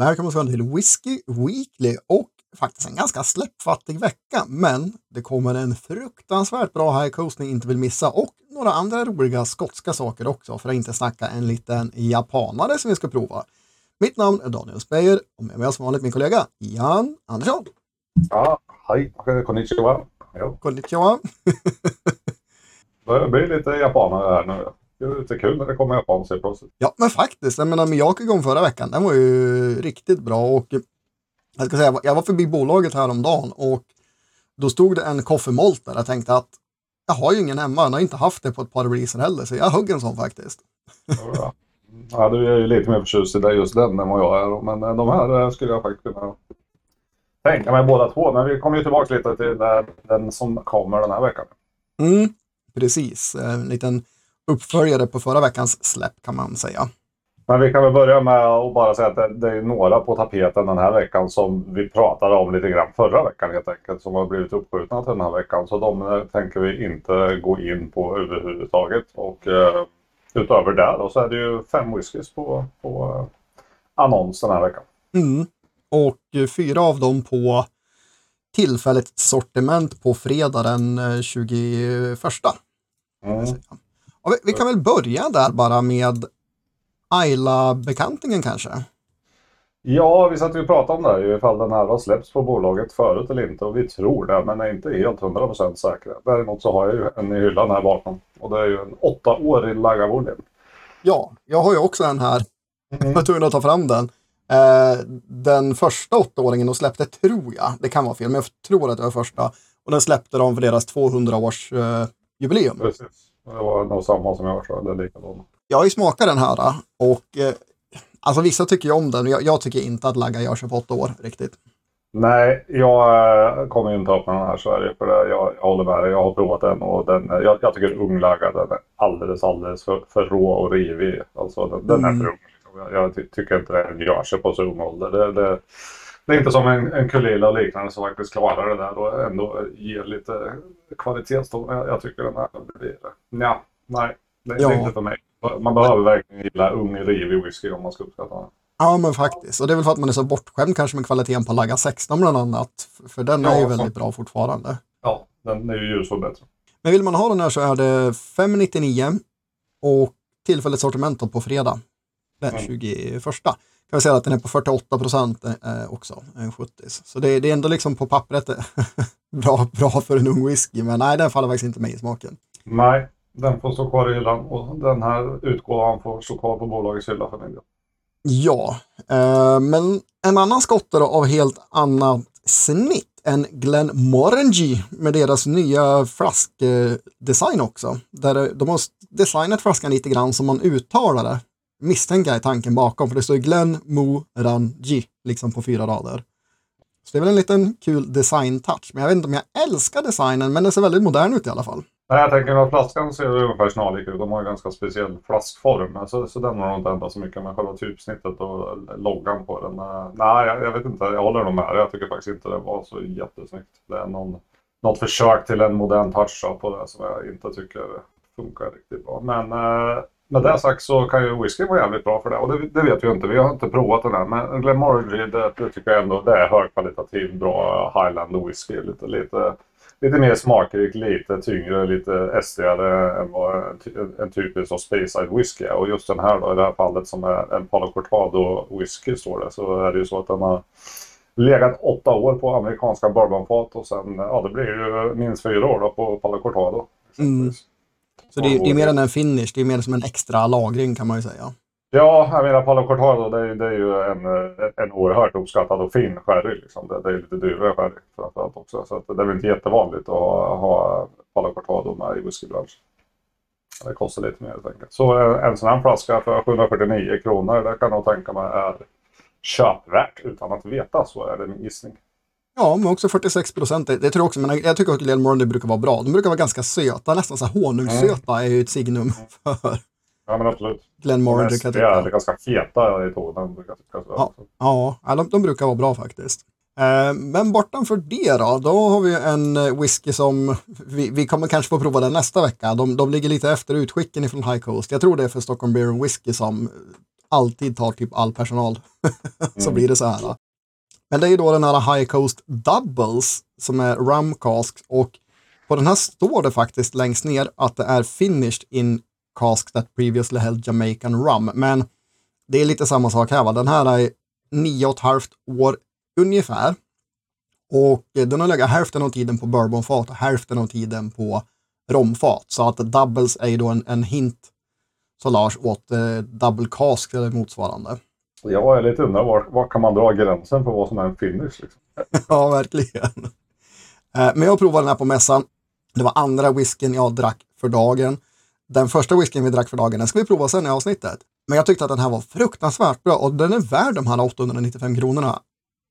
Välkommen ska till Whiskey Weekly och faktiskt en ganska släppfattig vecka. Men det kommer en fruktansvärt bra high coast ni inte vill missa och några andra roliga skotska saker också för att inte snacka en liten japanare som vi ska prova. Mitt namn är Daniel Speyer och med mig som vanligt min kollega Jan Andersson. Ja, hej, konnichiwa. Ja. Konnichiwa. Det blir lite japanare här nu. Det är lite kul när det kommer japaner plötsligt. Ja, men faktiskt. Jag menar, Miyake förra veckan. Den var ju riktigt bra och jag ska säga, jag var förbi bolaget häromdagen och då stod det en koffemolt där. Jag tänkte att jag har ju ingen hemma. Jag har inte haft det på ett par releaser heller, så jag högg en sån faktiskt. Ja, ja du är ju lite mer förtjust i just den än vad jag är. Men eh, de här eh, skulle jag faktiskt kunna tänka mig båda två. Men vi kommer ju tillbaka lite till den som kommer den här veckan. Mm, precis, en liten uppföljare på förra veckans släpp kan man säga. Men vi kan väl börja med att bara säga att det är några på tapeten den här veckan som vi pratade om lite grann förra veckan helt enkelt. Som har blivit uppskjutna till den här veckan. Så de eh, tänker vi inte gå in på överhuvudtaget. Och eh, utöver det då så är det ju fem whiskys på, på eh, annons den här veckan. Mm. Och fyra av dem på tillfälligt sortiment på fredag den 21. Mm. Vi, vi, kan väl börja där bara med Ayla-bekantingen kanske? Ja, vi satt ju och pratade om det här, ifall den här har släppts på bolaget förut eller inte och vi tror det men är inte helt 100% säkra. Däremot så har jag ju en i hyllan här bakom och det är ju en åttaårig Lagavulin. Ja, jag har ju också en här. Mm. Jag var tvungen att ta fram den. Eh, den första åttaåringen de släppte, tror jag, det kan vara fel, men jag tror att det var första. Och den släppte de för deras 200 års eh, jubileum. Precis. Det var nog samma som jag eller likadant. Jag har ju smakat den här och eh, alltså vissa tycker ju om den. Jag, jag tycker inte att lagga gör sig på åtta år riktigt. Nej, jag äh, kommer inte upp med den här Sverige för det. Jag, jag håller med dig. Jag har provat den och den, jag, jag tycker unglagga den är alldeles, alldeles för, för rå och rivig. Alltså den, den är för ung. Jag, jag ty tycker inte den gör sig på så ung ålder. Det, det, det är inte som en, en Kulila och liknande som faktiskt klarar det där och ändå ger lite kvalitetston. Jag, jag tycker den här blir... Ja, nej, det, ja. är inte för mig. Man behöver verkligen gilla ung, rivig whisky om man ska uppskatta den. Ja, men faktiskt. Och det är väl för att man är så bortskämd kanske med kvaliteten på Lagga 16 bland annat. För den ja, är ju väldigt bra fortfarande. Ja, den är ju ljusår bättre. Men vill man ha den här så är det 599 och tillfälligt sortiment på fredag. Den mm. 21. Kan vi säga att den är på 48 procent eh, också, en 70 Så det, det, är ändå liksom på pappret bra, bra för en ung whisky. Men nej, den faller faktiskt inte mig i smaken. Nej, den får stå kvar i hyllan och den här utgåvan får stå kvar på bolagets hylla för min del. Ja, eh, men en annan skotte av helt annat snitt än Glenmorangie med deras nya flaskdesign också. Där de har designat flaskan lite grann som man uttalar det, misstänker jag är tanken bakom, för det står Glenn Mo Ranji liksom på fyra rader. Så det är väl en liten kul design-touch, men jag vet inte om jag älskar designen, men den ser väldigt modern ut i alla fall. Nej, jag tänker att flaskan ser ungefär snarlik ut. De har en ganska speciell flaskform. Så, så den har nog inte ändrat så mycket med själva typsnittet och loggan på den. Eh, nej, jag, jag, vet inte. Jag håller nog med. Jag tycker faktiskt inte det var så jättesnyggt. Det är någon, något försök till en modern touch på det som jag inte tycker funkar riktigt bra. Men eh, med det sagt så kan ju whisky vara jävligt bra för det. Och det, det vet vi inte. Vi har inte provat den än. Men Glenmorangie, det, det tycker jag ändå det är högkvalitativ, bra Highland whisky. Lite, lite lite mer smakrik, lite tyngre, lite estigare än vad en, en typisk Speyside whisky är. Och just den här då, i det här fallet som är en Palo Cortado whisky står det, så är det ju så att den har legat åtta år på amerikanska bourbonfat och sen, ja det blir ju minst fyra år då på Palo Cortado. Mm. Så det är, det är mer än en finish, det är mer som en extra lagring kan man ju säga. Ja, jag menar Palo Cortado det är, det är ju en, en oerhört uppskattad och fin sherry. Liksom. Det, det, är lite dyrare sherry framförallt också. Så det är väl inte jättevanligt att ha, ha Palo Cortado med i whiskybranschen. Det kostar lite mer helt enkelt. Så en, en sån här flaska för 749 kronor, det kan jag nog tänka mig är köpvärt utan att veta. Så är det min gissning. Ja, men också 46 procent. Det, det tror jag också, men jag tycker att Glenmorangie brukar vara bra. De brukar vara ganska söta, nästan så här honungssöta mm. är ju ett signum för Ja, men absolut. Glenn de är, är, är ganska feta i tonen. Ja, ja de, de brukar vara bra faktiskt. Eh, men bortanför det då, då har vi en eh, whisky som vi, vi kommer kanske få prova den nästa vecka. De, de ligger lite efter utskicken från High Coast. Jag tror det är för Stockholm Beer Whisky som alltid tar typ all personal. så Mm. blir det så här. Då. Men det är ju då den här High Coast Doubles som är rum cask och på den här står det faktiskt längst ner att det är finished in cask that previously held Jamaican rum. Men det är lite samma sak här. Va? Den här är nio och ett halvt år ungefär. Och den har legat hälften av tiden på bourbonfat och hälften av tiden på romfat. Så att doubles är ju då en, en hint så Lars åt eh, double cask eller motsvarande. Jag är lite undrar var, var kan man dra gränsen för vad som är en finish? Liksom? ja, verkligen. Eh, men jag provade den här på mässan. Det var andra whiskyn jag drack för dagen. Den första whiskyn vi drack för dagen, den ska vi prova sen i avsnittet. Men jag tyckte att den här var fruktansvärt bra och den är värd de här 895 kronorna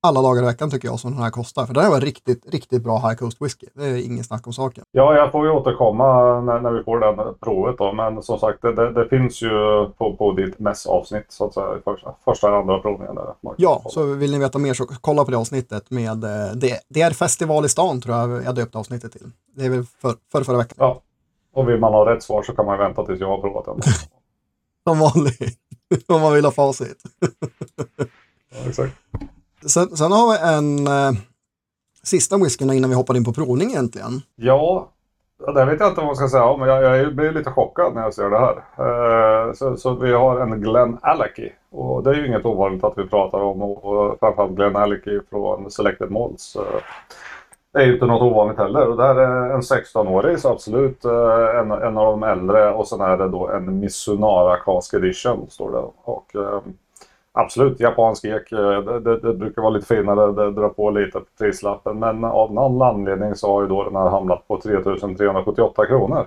alla dagar i veckan tycker jag som den här kostar. För det här var riktigt, riktigt bra High Coast Whisky. Det är ingen snack om saken. Ja, jag får ju återkomma när, när vi får det provet då. Men som sagt, det, det, det finns ju på, på ditt mässavsnitt så att säga. Första, första eller andra provningen. Där. Ja, så vill ni veta mer så kolla på det avsnittet med eh, det, det är festival i stan tror jag jag döpte avsnittet till. Det är väl för, för förra veckan. Ja. Och vill man ha rätt svar så kan man vänta tills jag har provat den. Som vanligt. Om man vill ha facit. Ja, exakt. Sen, sen har vi en eh, sista whisky innan vi hoppar in på provning egentligen. Ja, det vet jag inte vad man ska säga om. Jag, jag blir lite chockad när jag ser det här. Eh, så, så vi har en Glen Alecky. Och det är ju inget ovanligt att vi pratar om. Och, och framförallt Glen Alecky från Selected Malts. Eh, det är ju inte något ovanligt heller. Och det här är en 16-årig, så absolut eh, en, en av de äldre. Och sen är det då en Missunara Cask Edition, står det. Och, eh, Absolut, japansk ek. eh, Det, det, det brukar vara lite finare, det drar på lite på prislappen. Men av någon anledning så har ju då den här hamnat på 3378 kronor.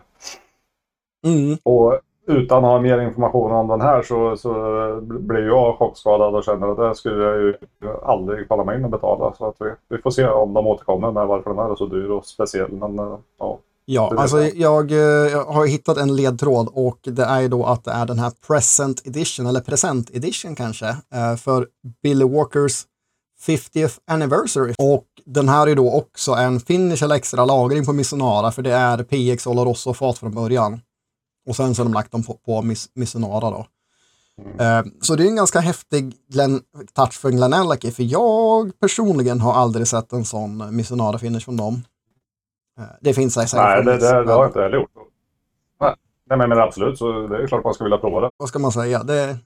Mm. Och utan att ha mer information om den här så, så blir jag chockskadad och känner att det skulle jag ju aldrig falla mig in och betala. Så att vi, vi får se om de återkommer med varför den här är så dyr och speciell. Men eh, ja, Ja, alltså jag. jag, eh, jag har hittat en ledtråd och det är ju då att det är den här present edition, eller present edition kanske, eh, för Billy Walkers 50th anniversary. Och den här är då också en finish eller extra lagring på Missonara för det är PX Oloroso fat från början. Och sen så har de lagt dem på, på Miss, Missonara då. Eh, så det är en ganska häftig Glen, touch för Glen Alecky för jag personligen har aldrig sett en sån Missonara finish från dem. Eh, det finns säkert nej, det, det, det har jag inte heller gjort. Nej, men, men absolut, så det är klart man ska vilja prova det. vad ska man säga? Det,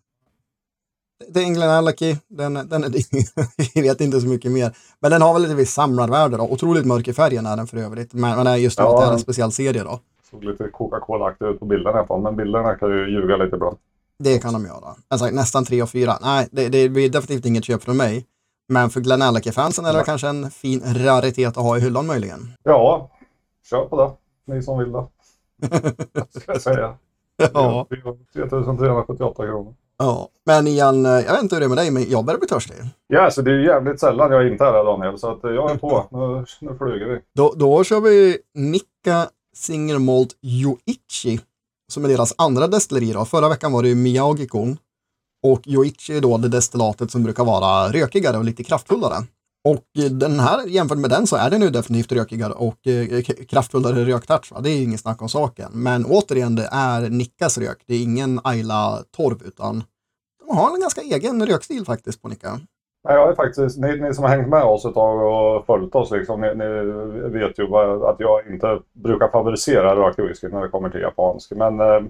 det är en Glen Alecky, den, den är, vi vet inte så mycket mer. Men den har väl ett visst samlarvärde då. Otroligt mörk i färgen är den för övrigt. Men, men just det Ja. att det är en speciell serie då. Såg lite Coca-Cola-aktigt ut på bilderna i alla fall, men bilderna kan ju ljuga lite bra. Det kan de göra. Alltså, nästan tre och fyra. Nej, det, det blir definitivt inget köp från mig. Men för Glen Alecky-fansen är det kanske en fin raritet att ha i hyllan möjligen. Ja, kör på det. Ni som vill det. Ska jag säga. Ja. 3378 kronor. ja. Men Ian, eh, jag vet inte hur det är med dig, men jag börjar bli törstig. Ja, så det är jävligt sällan jag inte är här Daniel, så att jag är på. Nu, nu flyger vi. Då, då kör vi Nikka Single Malt Yoichi som är deras andra destilleri. Då. Förra veckan var det Miyagi-kon och Yoichi är då det destillatet som brukar vara rökigare och lite kraftfullare. Och eh, den här jämfört med den så är den ju definitivt rökigare och eh, kraftfullare röktouch. Va? Det är ju ingen snack om saken. Men återigen, det är Nickas rök. Det är ingen Ayla torv utan de har en ganska egen rökstil faktiskt på Nicka. Jag är faktiskt, ni, ni som har hängt med oss ett tag och följt oss, liksom, ni, ni vet ju att jag inte brukar favorisera rökig whisky när det kommer till japansk. Men eh,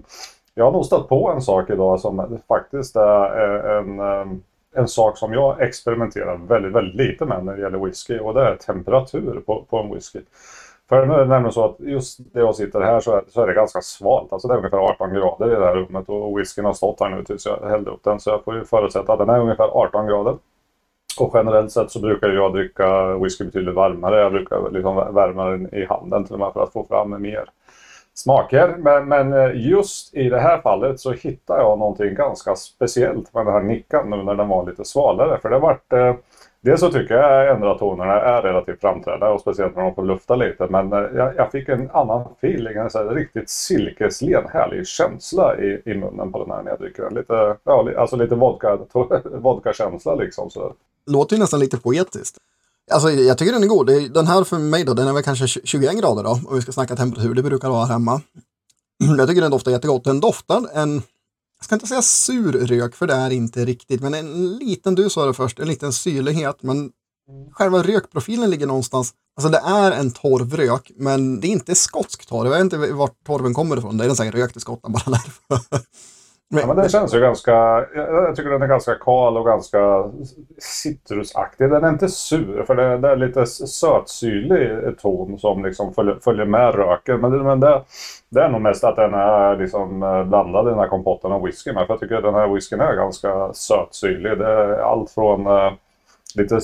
jag har nog stött på en sak idag som faktiskt är eh, en, en en sak som jag experimenterar väldigt, väldigt lite med när det gäller whisky och det är temperatur på, på en whisky. För nu är det nämligen så att just där jag sitter här så är, så är det ganska svalt. Alltså det är ungefär 18 grader i det här rummet och whiskyn har stått här nu tills jag hällde upp den. Så jag får ju förutsätta att den är ungefär 18 grader. Och generellt sett så brukar jag dricka whisky betydligt varmare. Jag brukar liksom värma den i handen till och med för att få fram mer smaker. Men, men eh, just i det här fallet så hittade jag någonting ganska speciellt med den här nickan nu när den var lite svalare. För det vart... Eh, dels så tycker jag ändra tonerna är relativt framträdande och speciellt när de får lufta lite. Men eh, jag, jag fick en annan feeling, en så här riktigt silkeslen härlig känsla i, i munnen på den här när jag dricker den. Lite, ja, li- alltså lite vodka, vodka-känsla liksom. Så. låter ju nästan lite poetiskt. Alltså jag tycker den är god. Den här för mig då, den är väl kanske 21 grader då, om vi ska snacka temperatur. Det brukar vara här hemma. Jag tycker den doftar jättegott. Den doftar en jag ska inte säga sur rök, för det är inte riktigt, men en liten, du sa det först, en liten syrlighet, men själva rökprofilen ligger någonstans, alltså det är en torvrök, men det är inte skotsk torv, jag vet inte vart torven kommer ifrån, det är den säkert rökt i Skottland bara därför. Men, ja, men den känns ju ganska, jag, tycker den är ganska kal och ganska citrusaktig. Den är inte sur, för det, det är lite sötsyrlig ton som liksom följer, följer med röken. Men, men det, det, är nog mest att den är liksom eh, blandad i den här kompotten av whisky med. För jag tycker att den här whiskyn är ganska sötsyrlig. Det är allt från uh, lite,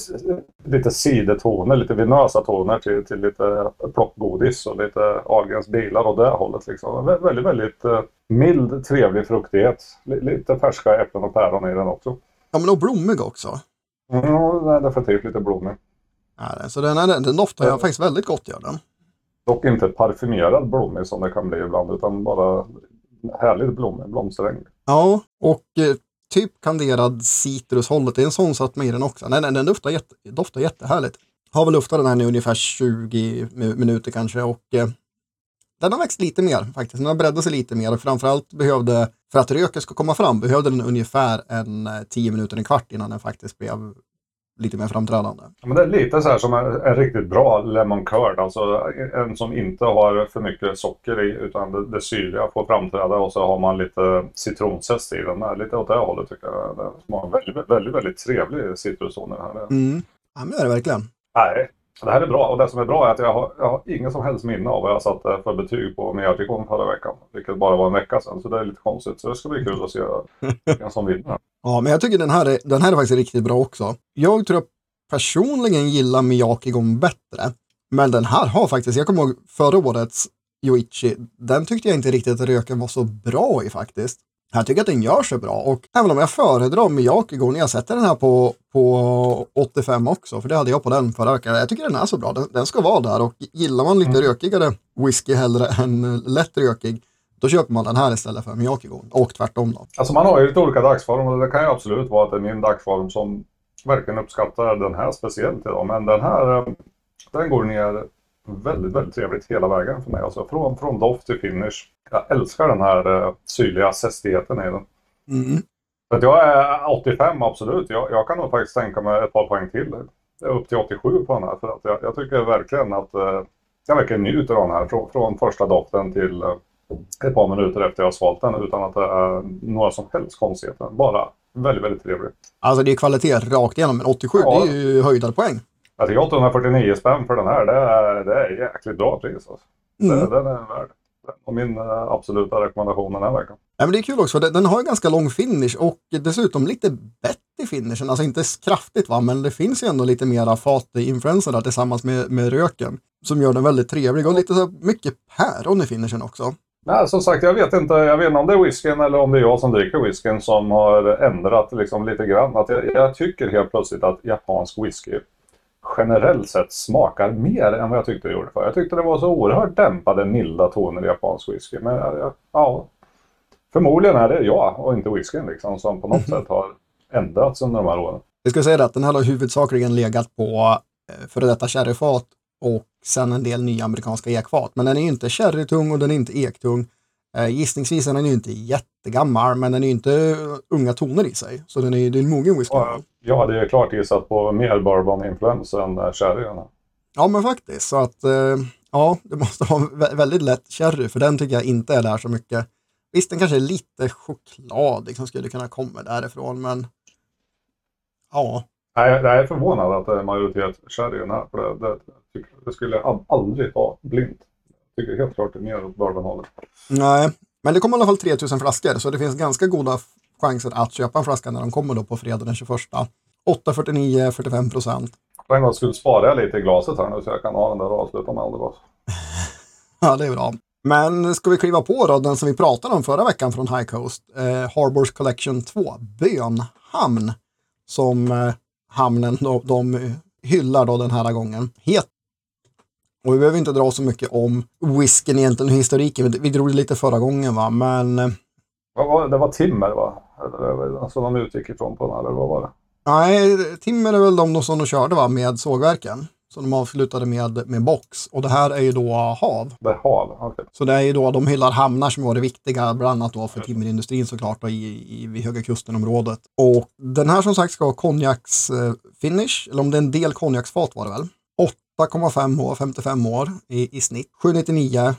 lite sidetoner, lite vinösa toner till, till lite plockgodis och lite Ahlgrens bilar och det hållet. Liksom. Väldigt, väldigt uh, mild, trevlig fruktighet. Lite färska äpplen och päron i den också. Ja, men och blommig också. Mm, den är definitivt lite blommig. Ja, så den, är, den doftar ja. faktiskt väldigt gott, gör den. Dock inte parfymerad blommig som det kan bli ibland, utan bara härligt blommig, blomsteräng. Ja, och eh, typ kanderad citrushållet. Det är en sån satt med i den också. Nej, nej, den doftar, jätte, doftar jättehärligt. Har väl luftat den här nu ungefär 20 minuter kanske och eh, den har växt lite mer faktiskt. Den har breddat sig lite mer och framförallt behövde, för att röken ska komma fram, behövde den ungefär en eh, 10 minuter, en kvart innan den faktiskt blev lite mer framträdande. Ja, men det är lite så här som en, en riktigt bra lemon curd, alltså en som inte har för mycket socker i utan det, det syrliga får framträda och så har man lite citronzest i den. Lite åt det hållet tycker jag. Det en väldigt, väldigt, väldigt trevlig citruston i den här. Mm. Ja, men det är det verkligen. Nej, det här är bra och det som är bra är att jag har, jag har ingen som helst minne av vad jag satte för betyg på Miyagi-kon förra veckan. Vilket bara var en vecka sedan, så det är lite konstigt. Så det ska bli kul att se vem som vinner. ja, men jag tycker den här, är, den här är faktiskt riktigt bra också. Jag tror jag personligen gillar Miyagi-gon bättre. Men den här har faktiskt, jag kommer ihåg förra årets Yoichi, den tyckte jag inte riktigt att röken var så bra i faktiskt. Jag tycker att den gör sig bra och även om jag föredrar Miyaki-gon, jag sätter den här på, på 85 också, för det hade jag på den förra veckan. Jag tycker den är så bra, den, den ska vara där och gillar man lite mm. rökigare whisky hellre än lätt rökig, då köper man den här istället för Miyaki-gon och tvärtom då. Alltså man har ju lite olika dagsformer och det kan ju absolut vara att det är min dagsform som verkligen uppskattar den här speciellt idag, men den här, eh, den går ner väldigt, väldigt trevligt hela vägen för mig. Alltså från, från doft till finish. Jag älskar den här uh, syrliga zestigheten i den. Mm. Så att jag är 85 absolut. Jag, jag kan nog faktiskt tänka mig ett par poäng till. Upp till 87 på den här. För att jag, jag tycker verkligen att uh, jag verkligen njuter av den här. Från, från första doften till uh, ett par minuter efter jag har svalt den utan att det är några som helst konstigheter. Bara väldigt, väldigt trevlig. Alltså det är kvalitet rakt igenom, men 87 ja. det är ju höjdare poäng. Jag tycker 849 spänn för den här, det är, det är jäkligt bra pris. Alltså. Mm. Det, den är värd. Och min uh, absoluta rekommendation den här veckan. Ja, men det är kul också, den har ganska lång finish och dessutom lite bett i finishen. Alltså inte kraftigt va, men det finns ju ändå lite mera fatinfluenser där tillsammans med, med röken. Som gör den väldigt trevlig och lite så mycket päron i finishen också. Nej, som sagt, jag vet inte, jag vet inte om det är whiskyn eller om det är jag som dricker whiskyn som har ändrat liksom lite grann. Att jag, jag tycker helt plötsligt att japansk whisky generellt sett smakar mer än vad jag tyckte det gjorde för. Jag tyckte det var så oerhört dämpade, milda toner i japansk whisky. Men ja, förmodligen är det jag och inte whiskyn liksom, som på något sätt har ändrats under de här åren. Jag ska säga det att den här har huvudsakligen legat på eh, före detta sherryfat och sen en del nya amerikanska ekfat. Men den är inte sherrytung och den är inte ektung. Eh, gissningsvis är den ju inte jättegammal, men den är ju inte unga toner i sig. Så den är, det är en mogen whisky. Ja, hade ju klart gissat på mer bourbon-influens än eh, sherry. Ja, men faktiskt. Så att, eh, ja, det måste vara väldigt lätt sherry, för den tycker jag inte är där så mycket. Visst, den kanske är lite choklad, liksom skulle kunna komma därifrån, men ja. Nej, jag är förvånad att det är majoritet sherry här, för det, det, det skulle jag aldrig ha blint tycker helt klart det är mer åt bourbonhållet. Nej, men det kommer i alla fall 3000 flaskor så det finns ganska goda chanser att köpa en flaska när de kommer då på fredag den 21. 8,49, 45 procent. För en gång skulle spara jag lite i glaset här nu så jag kan ha den där och avsluta med aldrig Ja, det är bra. Men ska vi kliva på då den som vi pratade om förra veckan från High Coast, eh, Harbors Collection 2, Bönhamn, som eh, hamnen de, de hyllar då den här gången. Het och vi behöver inte dra så mycket om whiskyn egentligen, historiken. Vi drog det lite förra gången va, men... Eh, vad var det? det var timmer va? Alltså de utgick ifrån på den, eller vad var det? Nej, timmer är väl de som de körde va, med sågverken. som de avslutade med, med box. Och det här är ju då hav. Det är hav, okej. Så det är ju då, de hyllar hamnar som var det viktiga, bland annat då för timmerindustrin såklart då, i, i, vid Höga Kusten-området. Och den här som sagt ska ha konjaks eh, finish, eller om det är en del konjaksfat var det väl. 8,5 år, 55 år i, i snitt. 799,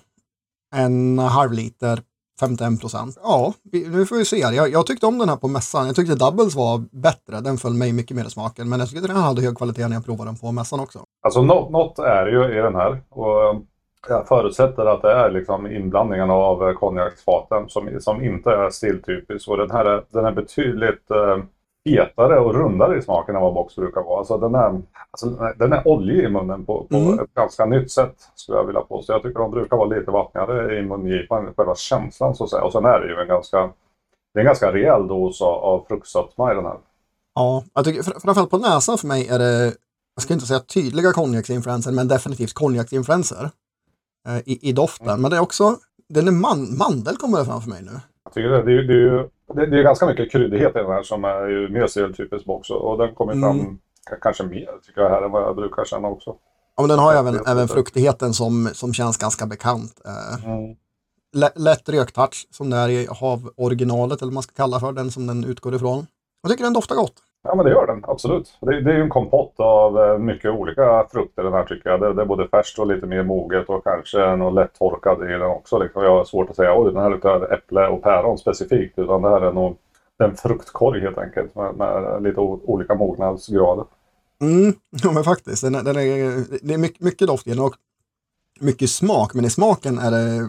en halv liter 51 procent. Ja, vi, nu får vi se. Jag, jag, tyckte om den här på mässan. Jag tyckte Doubles var bättre. Den föll mig mycket mer i smaken. Men jag tyckte den hade hög kvalitet när jag provade den på mässan också. Alltså något, något är ju i den här. Och jag förutsätter att det är liksom inblandningen av konjaksfaten som, som inte är stiltypisk. Och den här är, den är betydligt eh, fetare och rundare i smaken än vad box brukar vara. Alltså den är, alltså den är oljig i munnen på, på mm. ett ganska nytt sätt skulle jag vilja påstå. Jag tycker de brukar vara lite vattnigare i mungipan, själva känslan så att säga. Och sen är det ju en ganska, det är en ganska rejäl dos av, fruktsötma i den här. Ja, jag tycker framförallt på näsan för mig är det, jag ska inte säga tydliga konjaksinfluenser, men definitivt konjaksinfluenser eh, i, i doften. Mm. Men det är också, den är man, mandel kommer det fram för mig nu. Jag tycker det. Det är ju det, det är ganska mycket kryddighet i den här som är ju mer stereotypisk också. Och den kommer fram mm. kanske mer tycker jag här än vad jag brukar känna också. Ja, men den har ju även, även fruktigheten som, som känns ganska bekant. Eh, mm. Lätt röktouch som det är i havoriginalet eller vad man ska kalla för, den som den utgår ifrån. Jag tycker den doftar gott. Ja men det gör den, absolut. Det, det är ju en kompott av eh, mycket olika frukter den här tycker jag. Det, det, är både färskt och lite mer moget och kanske något lättorkad i den också. Liksom. Jag har svårt att säga att den här luktar äpple och päron specifikt. Utan det här är nog en fruktkorg helt enkelt med, med lite olika mognadsgrader. Mm, ja men faktiskt. Den, den är, det är mycket, mycket doft i den och mycket smak. Men i smaken är det mm,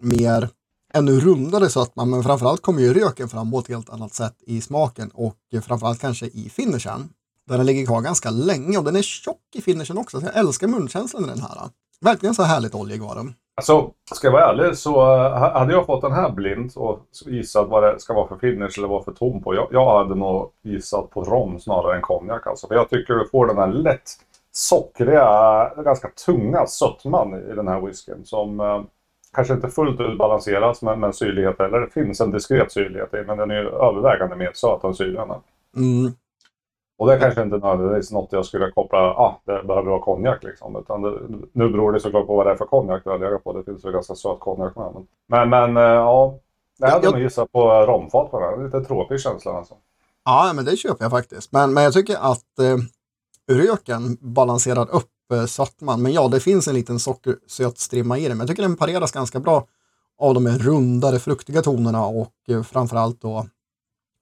mer ännu rundare sötma, men framförallt kommer ju röken fram på ett helt annat sätt i smaken och eh, framförallt kanske i finishen. Där den ligger kvar ganska länge och den är tjock i finishen också. Så jag älskar munkänslan i den här. Verkligen så härligt oljig var den. Alltså, ska jag vara ärlig så eh, hade jag fått den här blind och gissat vad det ska vara för finish eller vad för tom på. Jag, jag hade nog gissat på rom snarare än konjak alltså. För jag tycker du får den här lätt sockriga, ganska tunga sötman i den här whiskyn som eh, kanske inte fullt ut balanseras med, med syrlighet eller Det finns en diskret syrlighet i men den är övervägande mer söt än syrlig. Mm. Och det är kanske inte nödvändigtvis något jag skulle koppla, ah, det behöver vara konjak liksom. Utan det, nu beror det såklart på vad det är för konjak du legat på. Det finns ju ganska söt konjak med. Men, men äh, ja, jag hade jag, nog gissat på romfat på den. Lite tråkig känsla alltså. Ja, men det köper jag faktiskt. Men, men jag tycker att eh, röken balanserar upp eh, sötman. Men ja, det finns en liten sockersöt strimma i den. Men jag tycker den pareras ganska bra av de rundare, fruktiga tonerna och eh, framförallt då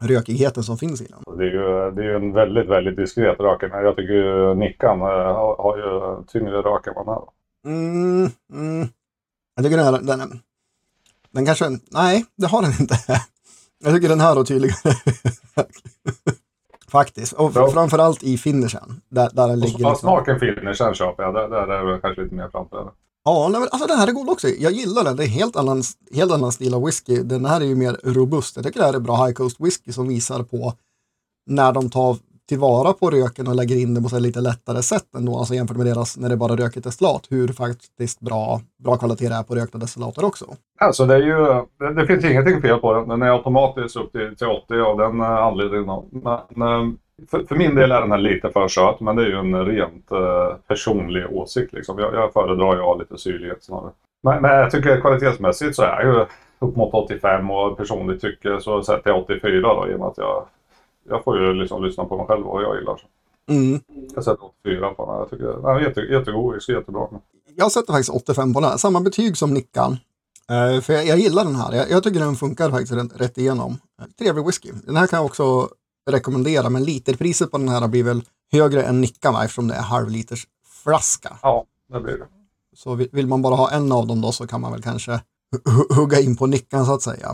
rökigheten som finns i den. Det är ju, det är en väldigt, väldigt diskret rök. Jag tycker ju Nickan eh, har, har ju tyngre rök än vad den mm, mm. Jag tycker den här, den, den kanske, nej, det har den inte. Jag tycker den här har tydligare Faktiskt, och ja. framförallt i finishen. Där, där den ligger. Så liksom. smaken finishen köper jag, där, där är det kanske lite mer framträdande. Ja, nej, men alltså den här är god också. Jag gillar den. Det är helt annan, helt annan stil av whisky. Den här är ju mer robust. Jag tycker det här är bra High Coast whisky som visar på när de tar tillvara på röken och lägger in det på ett lite lättare sätt ändå, alltså jämfört med deras när det bara röker destillat, hur faktiskt bra, bra kvalitet det är på rökta destillater också. Alltså det är ju, det, det finns ingenting fel på den. Den är automatiskt upp till, till 80 av den eh, anledningen. Men, eh, för, för, min del är den här lite för söt, men det är ju en rent eh, personlig åsikt. Liksom. Jag, jag föredrar ju att ha lite syrlighet snarare. Men, men jag tycker kvalitetsmässigt så är ju upp mot 85 och personligt tycke så sätter jag 84 då i och med att jag jag får ju liksom lyssna på mig själv och vad jag gillar. Mm. Jag sätter 84 på den. Jag tycker den är jätte, jättegod whisky, jättebra. Jag sätter faktiskt 85 på den här. Samma betyg som Nickan. Uh, för jag, jag, gillar den här. Jag, jag, tycker den funkar faktiskt rätt, rätt igenom. Trevlig whisky. Den här kan jag också rekommendera, men literpriset på den här blir väl högre än Nickan eftersom det är halvliters flaska. Ja, det blir det. Så vill, man bara ha en av dem då så kan man väl kanske hugga in på Nickan så att säga.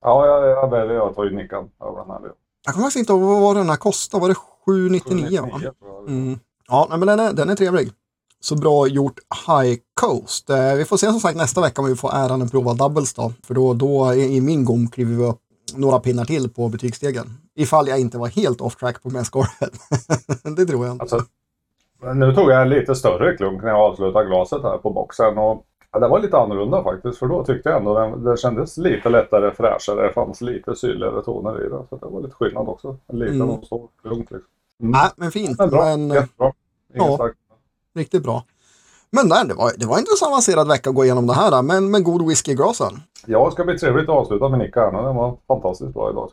Ja, jag, jag väljer att ta ut Nickan över den här. Jag kommer faktiskt inte ihåg vad den här kostade. Var det 799? va? Mm. Ja, men den är, den är trevlig. Så bra gjort High Coast. Eh, vi får se som sagt nästa vecka om vi får äran att prova doubles då. För då, då i min gång kliver vi upp några pinnar till på betygsstegen. Ifall jag inte var helt off track på mäskorret. det tror jag inte. Alltså, nu tog jag en lite större klunk när jag avslutade glaset här på boxen. Och Ja, det var lite annorlunda faktiskt för då tyckte jag ändå den, den kändes lite lättare, fräschare. Det fanns lite syrligare toner i den. Så det var lite skillnad också. En liten mm. och stor, lugnt liksom. Mm. Ja, men fint. Men bra, men, jättebra. Ingen ja, riktigt bra. Men där, det var, det var inte så avancerad vecka att gå igenom det här, men, men god whisky i glasen. Ja, det ska bli trevligt att avsluta med Nicka här. Den var fantastiskt bra idag.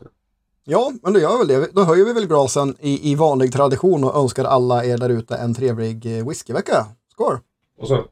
Ja, men då gör väl det. Då höjer vi väl glasen i, i vanlig tradition och önskar alla er där ute en trevlig eh, whiskyvecka. Skål! Och så